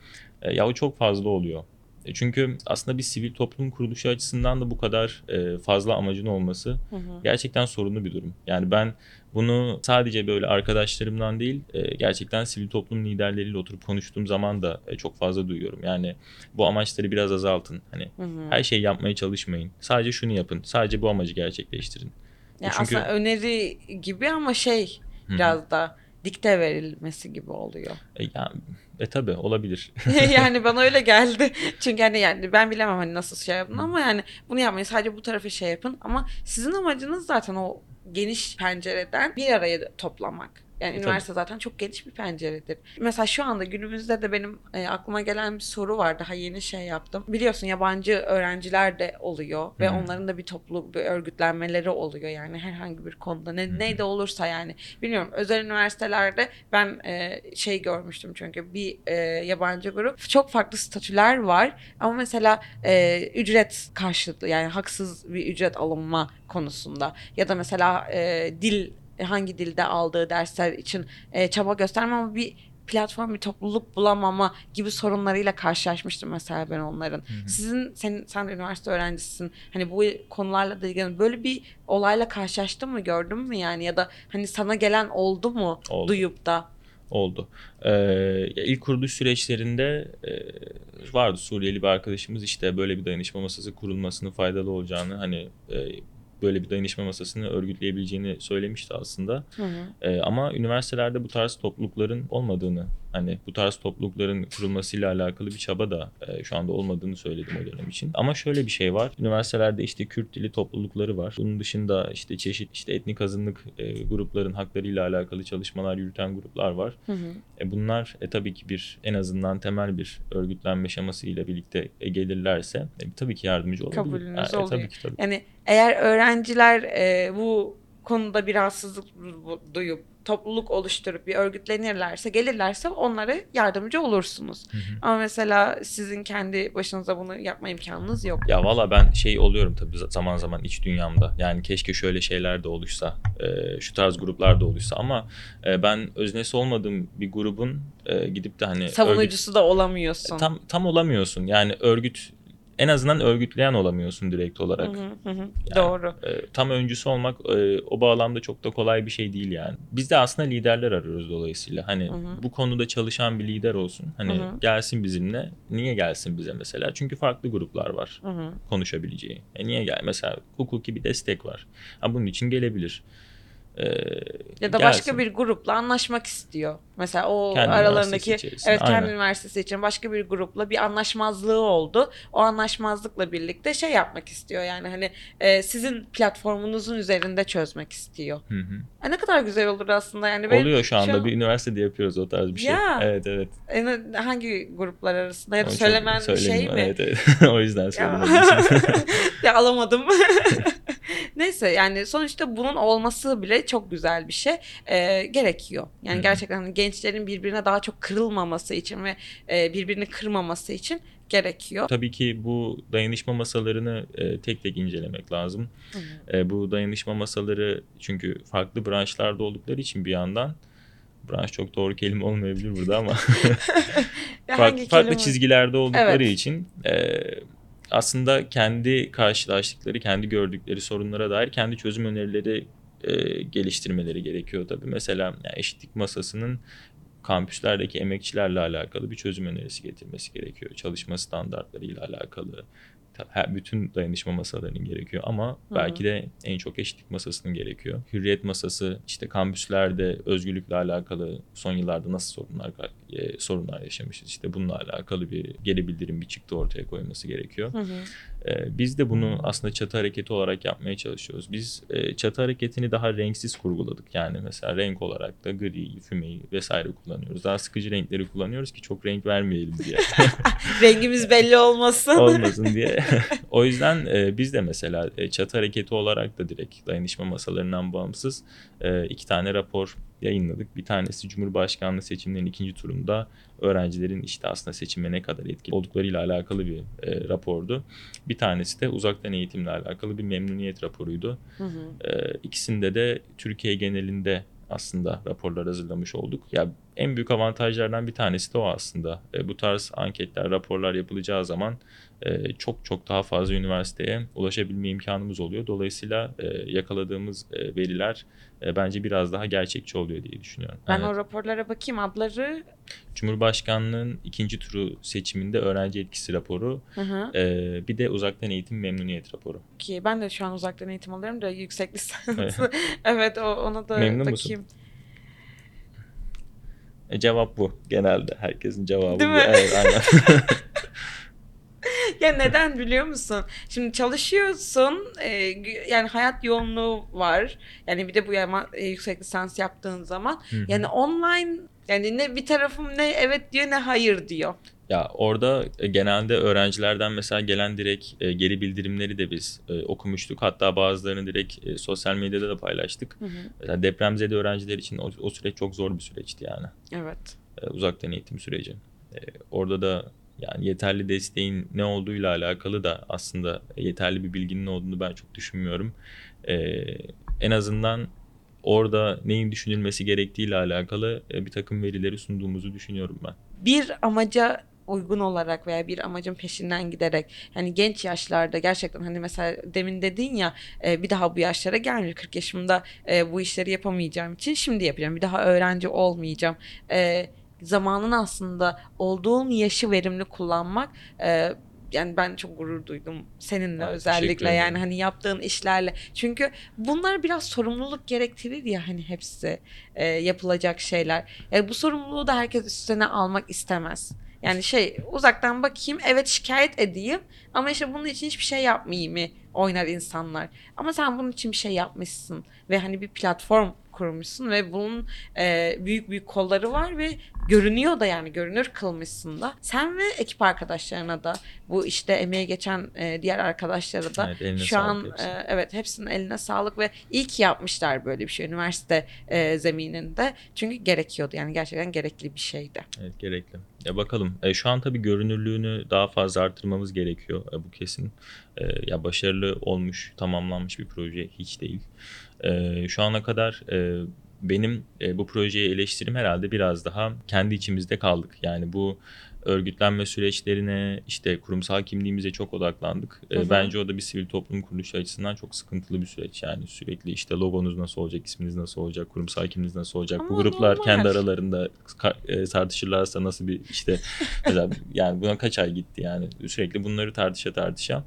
Speaker 1: E, ya o çok fazla oluyor. E, Çünkü aslında bir sivil toplum kuruluşu açısından da bu kadar e, fazla amacın olması
Speaker 2: Hı hı.
Speaker 1: gerçekten sorunlu bir durum. Yani ben bunu sadece böyle arkadaşlarımdan değil, e, gerçekten sivil toplum liderleriyle oturup konuştuğum zaman da çok fazla duyuyorum. Yani bu amaçları biraz azaltın. Hani
Speaker 2: Hı hı.
Speaker 1: her şeyi yapmaya çalışmayın. Sadece şunu yapın. Sadece bu amacı gerçekleştirin.
Speaker 2: Ya
Speaker 1: Çünkü-
Speaker 2: aslında öneri gibi ama şey
Speaker 1: Hı hı.
Speaker 2: biraz da dikte verilmesi gibi oluyor.
Speaker 1: E, ya, e tabi olabilir.
Speaker 2: yani bana öyle geldi. Çünkü hani yani ben bilemem hani nasıl şey yapın ama yani bunu yapmayın sadece bu tarafı şey yapın ama sizin amacınız zaten o geniş pencereden bir araya toplamak. Yani
Speaker 1: E,
Speaker 2: üniversite zaten çok geniş bir penceredir. Mesela şu anda günümüzde de benim e, aklıma gelen bir soru var. Daha yeni şey yaptım. Biliyorsun yabancı öğrenciler de oluyor ve onların da bir toplu bir örgütlenmeleri oluyor. Yani herhangi bir konuda ne,
Speaker 1: hı.
Speaker 2: ne de olursa yani. Bilmiyorum özel üniversitelerde ben e, şey görmüştüm çünkü bir e, yabancı grup çok farklı statüler var ama mesela e, ücret karşılıklı yani haksız bir ücret alınma konusunda ya da mesela e, dil hangi dilde aldığı dersler için e, çaba gösterme ama bir platform bir topluluk bulamama gibi sorunlarıyla karşılaşmıştım mesela ben onların.
Speaker 1: hı.
Speaker 2: Sizin sen sen üniversite öğrencisisin. Hani bu konularla da ilgilenen böyle bir olayla karşılaştın mı gördün mü yani ya da hani sana gelen oldu mu
Speaker 1: Oldu.
Speaker 2: duyup da?
Speaker 1: Oldu. Ee, ilk kuruluş süreçlerinde e, vardı Suriyeli bir arkadaşımız işte böyle bir dayanışma masası kurulmasının faydalı olacağını hani e, böyle bir dayanışma masasını örgütleyebileceğini söylemişti aslında.
Speaker 2: Hı hı.
Speaker 1: Ee, ama üniversitelerde bu tarz toplulukların olmadığını, hani bu tarz toplulukların kurulmasıyla alakalı bir çaba da e, şu anda olmadığını söyledim o dönem için. Ama şöyle bir şey var. Üniversitelerde işte Kürt dili toplulukları var. Bunun dışında işte çeşit işte etnik azınlık e, grupların haklarıyla alakalı çalışmalar yürüten gruplar var.
Speaker 2: Hı hı.
Speaker 1: E bunlar e, tabii ki bir en azından temel bir örgütlenme şemasıyla birlikte e, gelirlerse e, tabii ki yardımcı olabilir.
Speaker 2: Kabulünüz
Speaker 1: E,
Speaker 2: oluyor.
Speaker 1: Tabii ki tabii.
Speaker 2: Yani eğer öğrenciler e, bu konuda bir rahatsızlık duyup topluluk oluşturup bir örgütlenirlerse, gelirlerse onlara yardımcı olursunuz.
Speaker 1: Hı hı.
Speaker 2: Ama mesela sizin kendi başınıza bunu yapma imkanınız yok.
Speaker 1: Ya valla ben şey oluyorum tabii zaman zaman iç dünyamda. Yani keşke şöyle şeyler de oluşsa, e, şu tarz gruplar da oluşsa ama e, ben öznesi olmadığım bir grubun e, gidip de hani örgüt,
Speaker 2: Savunucusu da olamıyorsun.
Speaker 1: tam tam olamıyorsun. Yani örgüt en azından örgütleyen olamıyorsun direkt olarak.
Speaker 2: hı, hı hı. Doğru.
Speaker 1: E, tam öncüsü olmak e, o bağlamda çok da kolay bir şey değil yani. Biz de aslında liderler arıyoruz dolayısıyla. Hani
Speaker 2: Hı hı.
Speaker 1: bu konuda çalışan bir lider olsun. Hani
Speaker 2: Hı hı.
Speaker 1: gelsin bizimle. Niye gelsin bize mesela? Çünkü farklı gruplar var
Speaker 2: Hı hı.
Speaker 1: konuşabileceği. E niye gel? Mesela hukuki bir destek var. Ha, bunun için gelebilir. Ee,
Speaker 2: Ya da
Speaker 1: gelsin.
Speaker 2: başka bir grupla anlaşmak istiyor. Mesela o
Speaker 1: Kendi
Speaker 2: aralarındaki evet kendi
Speaker 1: aynen.
Speaker 2: üniversitesi için başka bir grupla bir anlaşmazlığı oldu. O anlaşmazlıkla birlikte şey yapmak istiyor. Yani hani e, sizin platformunuzun üzerinde çözmek istiyor.
Speaker 1: Hı hı.
Speaker 2: E, ne kadar güzel olur aslında. Yani benim
Speaker 1: Oluyor şu anda
Speaker 2: an-
Speaker 1: bir üniversitede yapıyoruz o tarz bir şey.
Speaker 2: Ya.
Speaker 1: Evet evet.
Speaker 2: en- hangi gruplar arasında ya da söylemen şey mi?
Speaker 1: Evet evet. o yüzden
Speaker 2: Ya.
Speaker 1: söylemedim.
Speaker 2: ya alamadım. Neyse yani sonuçta bunun olması bile çok güzel bir şey. Ee, gerekiyor. Yani
Speaker 1: Hı hı.
Speaker 2: gerçekten hani gençlerin birbirine daha çok kırılmaması için ve e, birbirini kırmaması için gerekiyor.
Speaker 1: Tabii ki bu dayanışma masalarını e, tek tek incelemek lazım.
Speaker 2: Hı
Speaker 1: E, bu dayanışma masaları çünkü farklı branşlarda oldukları için bir yandan branş çok doğru kelime olmayabilir burada ama farklı, farklı çizgilerde oldukları
Speaker 2: Evet.
Speaker 1: için e, aslında kendi karşılaştıkları, kendi gördükleri sorunlara dair kendi çözüm önerileri e, geliştirmeleri gerekiyor tabii. Mesela yani eşitlik masasının kampüslerdeki emekçilerle alakalı bir çözüm önerisi getirmesi gerekiyor. Çalışma standartlarıyla alakalı. Her- Bütün dayanışma masalarının gerekiyor ama
Speaker 2: Hı.
Speaker 1: belki de en çok eşitlik masasının gerekiyor. Hürriyet masası işte kampüslerde özgürlükle alakalı son yıllarda nasıl sorunlar e, sorunlar yaşamışız. İşte bununla alakalı bir geri bildirim bir çıktı ortaya koyması gerekiyor.
Speaker 2: Hı
Speaker 1: Biz de bunu aslında çatı hareketi olarak yapmaya çalışıyoruz. Biz e, çatı hareketini daha renksiz kurguladık. Yani mesela renk olarak da gri, fümeyi vesaire kullanıyoruz. Daha sıkıcı renkleri kullanıyoruz ki çok renk vermeyelim diye.
Speaker 2: Rengimiz belli olmasın.
Speaker 1: Olmasın diye. o yüzden e, biz de mesela e, çatı hareketi olarak da direkt dayanışma masalarından bağımsız iki tane rapor yayınladık. Bir tanesi Cumhurbaşkanlığı seçimlerinin ikinci turunda öğrencilerin işte aslında seçime ne kadar etkili olduklarıyla alakalı bir e, rapordu. Bir tanesi de uzaktan eğitimle alakalı bir memnuniyet raporuydu.
Speaker 2: Hı hı.
Speaker 1: E, ikisinde de Türkiye genelinde aslında raporlar hazırlamış olduk. Ya en büyük avantajlardan bir tanesi de o aslında. E, bu tarz anketler, raporlar yapılacağı zaman çok çok daha fazla üniversiteye ulaşabilme imkanımız oluyor. Dolayısıyla e, yakaladığımız e, veriler e, bence biraz daha gerçekçi oluyor diye düşünüyorum.
Speaker 2: Ben
Speaker 1: Evet.
Speaker 2: o raporlara bakayım adları.
Speaker 1: Cumhurbaşkanlığının ikinci turu seçiminde öğrenci etkisi raporu,
Speaker 2: Hı hı.
Speaker 1: e, bir de uzaktan eğitim memnuniyet raporu.
Speaker 2: Ki ben de şu an uzaktan eğitim alıyorum da yüksek lisans.
Speaker 1: Evet.
Speaker 2: evet o, ona da
Speaker 1: Memnun
Speaker 2: bakayım.
Speaker 1: musun? E, cevap bu genelde. Herkesin cevabı
Speaker 2: Değil
Speaker 1: bu.
Speaker 2: mi?
Speaker 1: Evet, aynen.
Speaker 2: Ya neden biliyor musun? Şimdi çalışıyorsun, e, yani hayat yoğunluğu var. Yani bir de bu yama, e, yüksek lisans yaptığın zaman.
Speaker 1: Hı hı.
Speaker 2: Yani online, yani ne bir tarafım ne evet diyor ne hayır diyor.
Speaker 1: Ya orada e, genelde öğrencilerden mesela gelen direkt e, geri bildirimleri de biz e, okumuştuk. Hatta bazılarını direkt e, sosyal medyada da paylaştık.
Speaker 2: Hı hı.
Speaker 1: Mesela depremzede öğrenciler için o, o süreç çok zor bir süreçti yani.
Speaker 2: Evet.
Speaker 1: E, uzaktan eğitim süreci. E, orada da yani yeterli desteğin ne olduğuyla alakalı da aslında yeterli bir bilginin olduğunu ben çok düşünmüyorum. E, en azından orada neyin düşünülmesi gerektiğiyle alakalı e, bir takım verileri sunduğumuzu düşünüyorum ben.
Speaker 2: bir amaca uygun olarak veya bir amacın peşinden giderek yani genç yaşlarda gerçekten hani mesela demin dedin ya e, bir daha bu yaşlara gelmiyor 40 yaşımda e, bu işleri yapamayacağım için şimdi yapacağım bir daha öğrenci olmayacağım zamanın aslında olduğun yaşı verimli kullanmak e, yani ben çok gurur duydum seninle
Speaker 1: Aa,
Speaker 2: özellikle yani hani yaptığın işlerle çünkü bunlar biraz sorumluluk gerektirir ya hani hepsi e, yapılacak şeyler yani bu sorumluluğu da herkes üstüne almak istemez. Yani şey uzaktan bakayım evet şikayet edeyim ama işte bunun için hiçbir şey yapmayayım mı oynar insanlar. Ama sen bunun için bir şey yapmışsın ve hani bir platform kurmuşsun ve bunun e, büyük büyük kolları var ve görünüyor da yani görünür kılmışsın da. Sen ve ekip arkadaşlarına da bu işte emeği geçen e, diğer arkadaşlara da
Speaker 1: Evet,
Speaker 2: şu an
Speaker 1: hepsine.
Speaker 2: e, evet hepsinin eline sağlık ve iyi ki yapmışlar böyle bir şey üniversite e, zemininde. Çünkü gerekiyordu yani gerçekten gerekli bir şeydi.
Speaker 1: Evet gerekli. Ya bakalım. E, şu an tabii görünürlüğünü daha fazla arttırmamız gerekiyor. E, bu kesin. E, ya başarılı olmuş, tamamlanmış bir proje hiç değil. E, şu ana kadar e, benim e, bu projeye eleştirim herhalde biraz daha kendi içimizde kaldık. Yani bu örgütlenme süreçlerine, işte kurumsal kimliğimize çok odaklandık. E,
Speaker 2: Hı hı.
Speaker 1: bence o da bir sivil toplum kuruluşu açısından çok sıkıntılı bir süreç. Yani sürekli işte logonuz nasıl olacak, isminiz nasıl olacak, kurumsal kimliğiniz nasıl olacak. bu
Speaker 2: Ama
Speaker 1: gruplar
Speaker 2: normal.
Speaker 1: kendi aralarında e, tartışırlarsa nasıl bir işte mesela yani buna kaç ay gitti yani sürekli bunları tartışa tartışa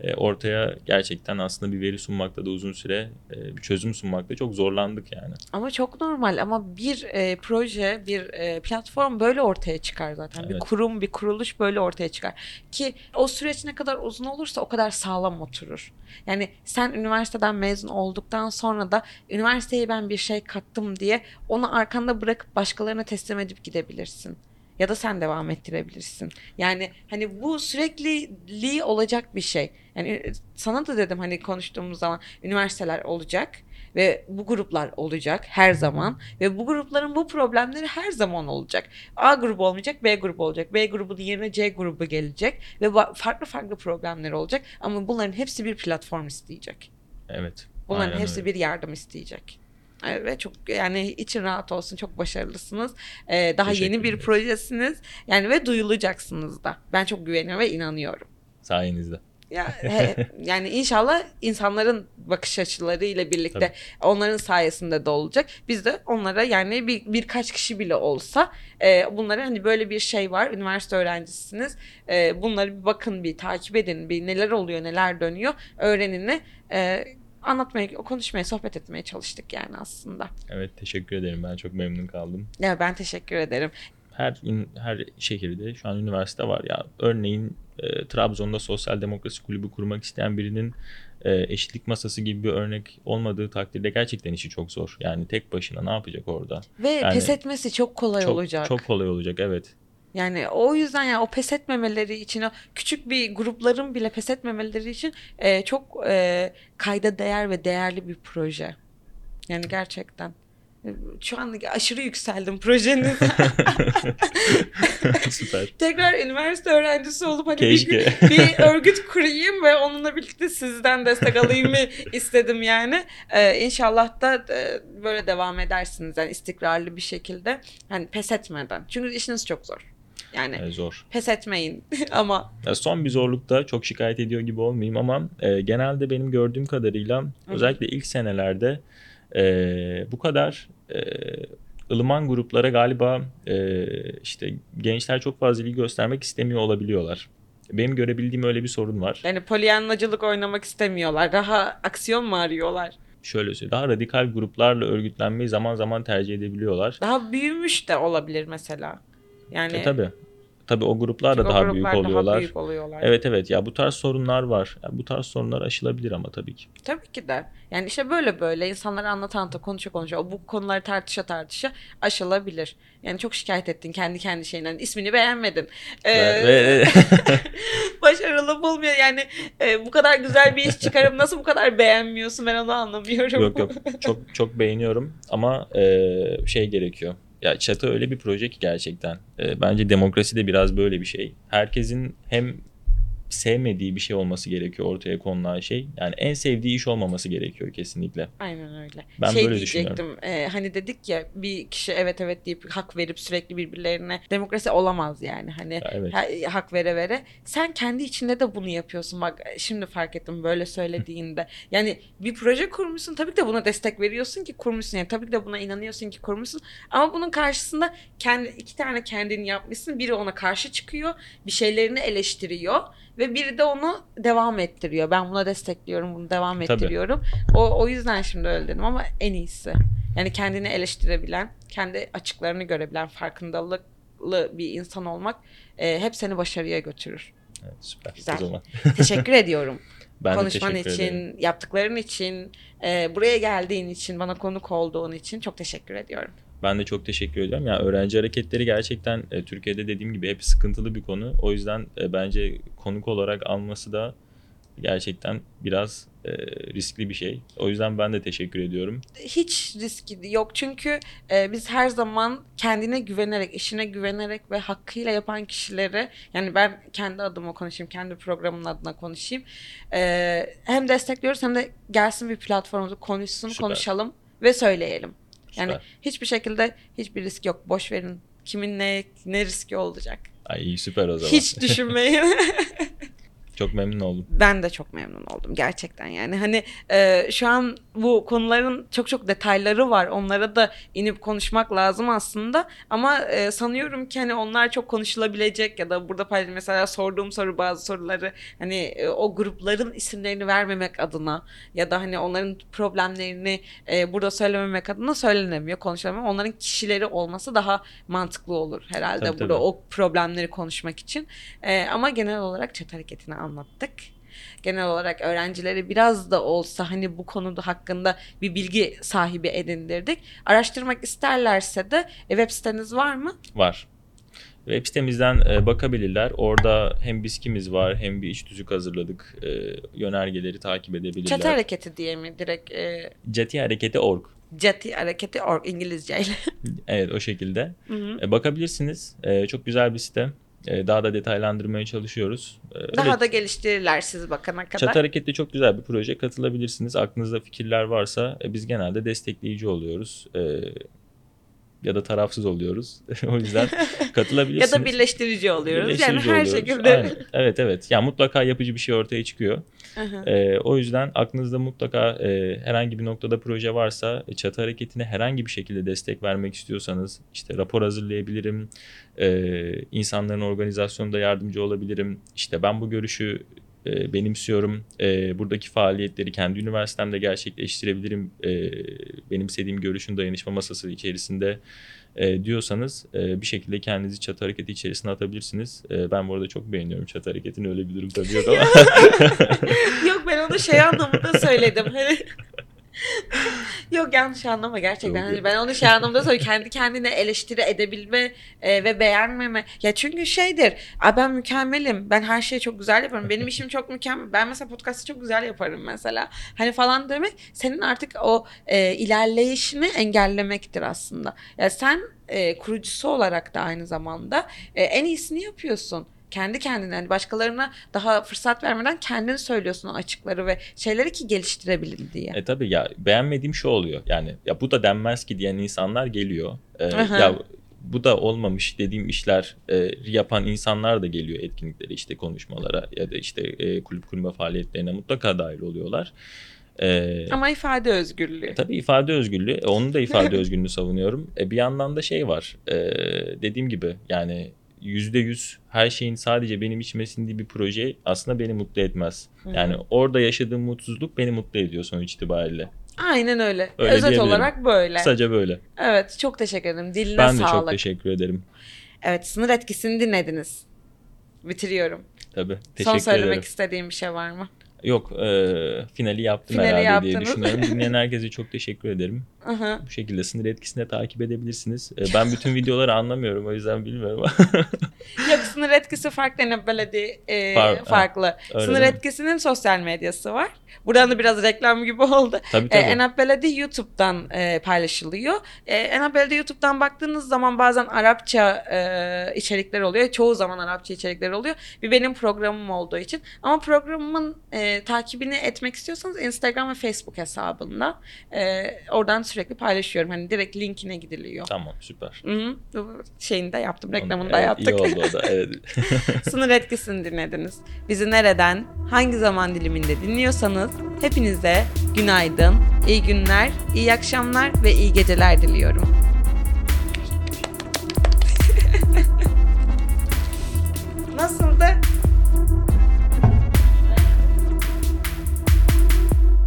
Speaker 1: e, ortaya gerçekten aslında bir veri sunmakta da uzun süre e, bir çözüm sunmakta çok zorlandık yani.
Speaker 2: Ama çok normal ama bir e, proje, bir e, platform böyle ortaya çıkar zaten. Bir
Speaker 1: Evet.
Speaker 2: Kurum, bir kuruluş böyle ortaya çıkar. Ki o süreç ne kadar uzun olursa o kadar sağlam oturur. Yani sen üniversiteden mezun olduktan sonra da üniversiteye ben bir şey kattım diye onu arkanda bırakıp başkalarına teslim edip gidebilirsin. Ya da sen devam ettirebilirsin. Yani hani bu sürekliliği olacak bir şey. Yani e, sana da dedim hani konuştuğumuz zaman üniversiteler olacak ve bu gruplar olacak her zaman ve bu grupların bu problemleri her zaman olacak. A grubu olmayacak, B grubu olacak. B grubunun yerine C grubu gelecek ve farklı farklı problemler olacak ama bunların hepsi bir platform isteyecek.
Speaker 1: Evet.
Speaker 2: Bunların
Speaker 1: aynen
Speaker 2: hepsi
Speaker 1: öyle.
Speaker 2: bir yardım isteyecek. Ve çok yani için rahat olsun çok başarılısınız. Ee, daha yeni bir projesiniz. Yani ve duyulacaksınız da. Ben çok güveniyorum ve inanıyorum.
Speaker 1: Sayenizde.
Speaker 2: Ya he- yani inşallah insanların bakış açılarıyla birlikte
Speaker 1: Tabii.
Speaker 2: onların sayesinde de olacak. Biz de onlara yani bir birkaç kişi bile olsa e, bunlara hani böyle bir şey var. Üniversite öğrencisiniz. E, bunları bir bakın bir takip edin. Bir neler oluyor, neler dönüyor. Öğrenini e, anlatmaya, konuşmaya, sohbet etmeye çalıştık yani aslında.
Speaker 1: Evet teşekkür ederim. Ben çok memnun kaldım.
Speaker 2: Ya ben teşekkür ederim.
Speaker 1: Her her şehirde şu an üniversite var ya. Örneğin e, Trabzon'da sosyal demokrasi kulübü kurmak isteyen birinin e, eşitlik masası gibi bir örnek olmadığı takdirde gerçekten işi çok zor. Yani tek başına ne yapacak orada?
Speaker 2: Ve
Speaker 1: Yani
Speaker 2: pes etmesi çok kolay
Speaker 1: çok
Speaker 2: olacak.
Speaker 1: çok kolay olacak evet.
Speaker 2: Yani o yüzden yani o pes etmemeleri için o küçük bir grupların bile pes etmemeleri için e, çok e, kayda değer ve değerli bir proje. Yani gerçekten. Şu an aşırı yükseldim projenize.
Speaker 1: Süper.
Speaker 2: Tekrar üniversite öğrencisi olup hani bir,
Speaker 1: Keşke.
Speaker 2: gün bir örgüt kurayım ve onunla birlikte sizden destek alayım mı istedim yani. Ee, inşallah da e, böyle devam edersiniz yani istikrarlı bir şekilde. Hani pes etmeden. Çünkü işiniz çok zor. Yani
Speaker 1: Ee, zor.
Speaker 2: pes etmeyin ama
Speaker 1: Ya son bir zorlukta çok şikayet ediyor gibi olmayayım ama e, genelde benim gördüğüm kadarıyla özellikle ilk senelerde e, bu kadar e, ılıman gruplara galiba e, işte gençler çok fazla ilgi göstermek istemiyor olabiliyorlar. Benim görebildiğim öyle bir sorun var.
Speaker 2: yani polyanlacılık oynamak istemiyorlar. Daha aksiyon mu arıyorlar?
Speaker 1: Şöyle söyleyeyim. Daha radikal gruplarla örgütlenmeyi zaman zaman tercih edebiliyorlar.
Speaker 2: Daha büyümüş de olabilir mesela. Yani
Speaker 1: E, tabii. Tabii o gruplar da
Speaker 2: çünkü
Speaker 1: daha büyük oluyorlar.
Speaker 2: Daha büyük oluyorlar.
Speaker 1: Evet evet ya bu tarz sorunlar var. Ya bu tarz sorunlar aşılabilir ama tabii ki.
Speaker 2: Tabii ki de. Yani işte böyle böyle insanlara anlata anlata konuşa konuşa o bu konuları tartışa tartışa aşılabilir. Yani çok şikayet ettin kendi kendi şeyinden. ismini beğenmedin. Ee, başarılı bulmuyor. Yani e, bu kadar güzel bir iş çıkarıp nasıl bu kadar beğenmiyorsun ben onu anlamıyorum.
Speaker 1: Yok yok çok çok beğeniyorum ama e, şey gerekiyor. Ya çatı öyle bir proje ki gerçekten. E, bence demokrasi de biraz böyle bir şey. Herkesin hem sevmediği bir şey olması gerekiyor ortaya konulan şey. Yani en sevdiği iş olmaması gerekiyor kesinlikle.
Speaker 2: Aynen öyle.
Speaker 1: Ben
Speaker 2: şey
Speaker 1: böyle
Speaker 2: diyecektim. e, hani dedik ya bir kişi evet evet deyip hak verip sürekli birbirlerine demokrasi olamaz yani. Hani
Speaker 1: Ya evet.
Speaker 2: ha- hak vere vere. Sen kendi içinde de bunu yapıyorsun. Bak şimdi fark ettim böyle söylediğinde. Yani bir proje kurmuşsun. Tabii ki de buna destek veriyorsun ki kurmuşsun. Yani tabii ki de buna inanıyorsun ki kurmuşsun. Ama bunun karşısında kendi iki tane kendini yapmışsın. Biri ona karşı çıkıyor. Bir şeylerini eleştiriyor. Ve biri de onu devam ettiriyor. Ben buna destekliyorum, bunu devam
Speaker 1: Tabii.
Speaker 2: ettiriyorum. O, o yüzden şimdi öyle dedim ama en iyisi. Yani kendini eleştirebilen, kendi açıklarını görebilen, farkındalıklı bir insan olmak e, hep seni başarıya götürür.
Speaker 1: Evet, süper.
Speaker 2: Güzel.
Speaker 1: O zaman.
Speaker 2: Teşekkür ediyorum.
Speaker 1: Ben
Speaker 2: Konuşman için,
Speaker 1: ederim.
Speaker 2: yaptıkların için, e, buraya geldiğin için, bana konuk olduğun için çok teşekkür ediyorum.
Speaker 1: Ben de çok teşekkür ediyorum. Yani öğrenci hareketleri gerçekten e, Türkiye'de dediğim gibi hep sıkıntılı bir konu. O yüzden e, bence konuk olarak alması da gerçekten biraz e, riskli bir şey. O yüzden ben de teşekkür ediyorum.
Speaker 2: hiç riski yok çünkü e, biz her zaman kendine güvenerek, işine güvenerek ve hakkıyla yapan kişileri yani ben kendi adıma konuşayım, kendi programın adına konuşayım. E, hem destekliyoruz hem de gelsin bir platformumuzda konuşsun,
Speaker 1: Süper.
Speaker 2: konuşalım ve söyleyelim. Yani
Speaker 1: Süper.
Speaker 2: hiçbir şekilde hiçbir risk yok. Boş verin. Kimin ne ne riski olacak?
Speaker 1: Ay iyi süper o zaman.
Speaker 2: Hiç düşünmeyin.
Speaker 1: Çok memnun oldum.
Speaker 2: Ben de çok memnun oldum gerçekten yani. Hani e, şu an bu konuların çok çok detayları var. Onlara da inip konuşmak lazım aslında. Ama e, sanıyorum ki hani onlar çok konuşulabilecek ya da burada paylaş mesela sorduğum soru bazı soruları hani e, o grupların isimlerini vermemek adına ya da hani onların problemlerini e, burada söylememek adına söylenemiyor konuşulamıyor. Onların kişileri olması daha mantıklı olur herhalde
Speaker 1: Tabii,
Speaker 2: burada
Speaker 1: tabii.
Speaker 2: o problemleri konuşmak için. E, ama genel olarak chat hareketini anlattık. Genel olarak öğrencileri biraz da olsa hani bu konuda hakkında bir bilgi sahibi edindirdik. Araştırmak isterlerse de e, web siteniz var mı?
Speaker 1: Var. Web sitemizden e, bakabilirler. Orada hem biskimiz var hem bir iç tüzük hazırladık. E, yönergeleri takip edebilirler.
Speaker 2: Chat hareketi diye mi direkt e,
Speaker 1: Catihareketi.org.
Speaker 2: Chat hareketi org İngilizceyle.
Speaker 1: Evet o şekilde.
Speaker 2: Hı hı.
Speaker 1: E, bakabilirsiniz. Çok güzel bir site. E, daha da detaylandırmaya çalışıyoruz. E, öyle
Speaker 2: Daha da geliştirirler siz bakana kadar.
Speaker 1: Çatı Hareketli çok güzel bir proje. Katılabilirsiniz. Aklınızda fikirler varsa e, biz genelde destekleyici oluyoruz. Ya da tarafsız oluyoruz. o yüzden
Speaker 2: ya
Speaker 1: katılabilirsiniz.
Speaker 2: da birleştirici oluyoruz.
Speaker 1: Birleştirici
Speaker 2: yani her
Speaker 1: oluyoruz.
Speaker 2: şekilde.
Speaker 1: Aynen. Evet evet. Yani mutlaka yapıcı bir şey ortaya çıkıyor.
Speaker 2: Hı hı.
Speaker 1: E, o yüzden aklınızda mutlaka e, herhangi bir noktada proje varsa e, çatı hareketine herhangi bir şekilde destek vermek istiyorsanız işte rapor hazırlayabilirim. E, insanların organizasyonunda yardımcı olabilirim. İşte ben bu görüşü e, benimsiyorum. E, buradaki faaliyetleri kendi üniversitemde gerçekleştirebilirim. E, benimsediğim görüşün dayanışma masası içerisinde e, diyorsanız e, bir şekilde kendinizi çatı hareketi içerisine atabilirsiniz. E, ben bu arada çok beğeniyorum çatı hareketini. Öyle bir durum tabii yok ama.
Speaker 2: Yok ben onu şey anlamında söyledim. Hani Yok yanlış anlama gerçekten. Hani ben onu şey anlamda söylüyorum. Kendi kendine eleştiri edebilme e, ve beğenmeme. Ya çünkü şeydir. "Aa, ben mükemmelim. Ben her şeyi çok güzel yaparım. Benim işim çok mükemmel. Ben mesela podcast'ı çok güzel yaparım mesela. Hani falan demek senin artık o e, ilerleyişini engellemektir aslında. Ya sen e, kurucusu olarak da aynı zamanda e, en iyisini yapıyorsun. Kendi kendine hani başkalarına daha fırsat vermeden kendin söylüyorsun o açıkları ve şeyleri ki geliştirebilin diye.
Speaker 1: E tabii ya beğenmediğim şu oluyor. Yani ya bu da denmez ki diyen insanlar geliyor. E,
Speaker 2: Aha.
Speaker 1: ya bu da olmamış dediğim işler e, yapan insanlar da geliyor etkinliklere işte konuşmalara ya da işte e, kulüp kurma faaliyetlerine mutlaka dahil oluyorlar. E,
Speaker 2: Ama ifade özgürlüğü.
Speaker 1: E, tabii ifade özgürlüğü. E, onun da ifade özgürlüğünü savunuyorum. E, bir yandan da şey var. E, dediğim gibi yani yüzde yüz her şeyin sadece benim içime sindiği bir proje aslında beni mutlu etmez.
Speaker 2: Hı hı.
Speaker 1: Yani orada yaşadığım mutsuzluk beni mutlu ediyor sonuç itibariyle.
Speaker 2: Aynen öyle.
Speaker 1: Öyle
Speaker 2: Özet olarak böyle.
Speaker 1: Kısaca böyle.
Speaker 2: Evet çok teşekkür ederim. Diline
Speaker 1: ben de
Speaker 2: sağlık.
Speaker 1: çok teşekkür ederim.
Speaker 2: Evet sınır etkisini dinlediniz. Bitiriyorum.
Speaker 1: Tabii.
Speaker 2: Son
Speaker 1: Teşekkür
Speaker 2: söylemek
Speaker 1: ederim.
Speaker 2: istediğim bir şey var mı?
Speaker 1: Yok, e, finali yaptım
Speaker 2: Finali
Speaker 1: herhalde diye
Speaker 2: yaptınız.
Speaker 1: düşünüyorum. Dinleyen herkese çok teşekkür ederim.
Speaker 2: Aha.
Speaker 1: Bu şekilde sınır etkisini de takip edebilirsiniz. E, ben bütün videoları anlamıyorum o yüzden bilmiyorum.
Speaker 2: Yok sınır etkisi farklı ne belediye e,
Speaker 1: Far-
Speaker 2: farklı.
Speaker 1: öyle
Speaker 2: sınır
Speaker 1: mi?
Speaker 2: etkisinin sosyal medyası var. Buradan da biraz reklam gibi oldu.
Speaker 1: tabii
Speaker 2: E,
Speaker 1: tabii.
Speaker 2: Enap Beledi YouTube'dan e, paylaşılıyor. E, Enap Beledi YouTube'dan baktığınız zaman bazen Arapça e, içerikler oluyor. Çoğu zaman Arapça içerikler oluyor. Bir benim programım olduğu için. Ama programımın e, takibini etmek istiyorsanız Instagram ve Facebook hesabında. E, oradan sürekli paylaşıyorum. Hani direkt linkine gidiliyor.
Speaker 1: Tamam süper.
Speaker 2: Hı hı. Bu şeyini de yaptım. Reklamını da
Speaker 1: Evet,
Speaker 2: yaptık.
Speaker 1: İyi oldu o da. Evet.
Speaker 2: Sınır etkisini dinlediniz. Bizi nereden, hangi zaman diliminde dinliyorsanız dinliyorsanız hepinize günaydın, iyi günler, iyi akşamlar ve iyi geceler diliyorum. Nasıldı?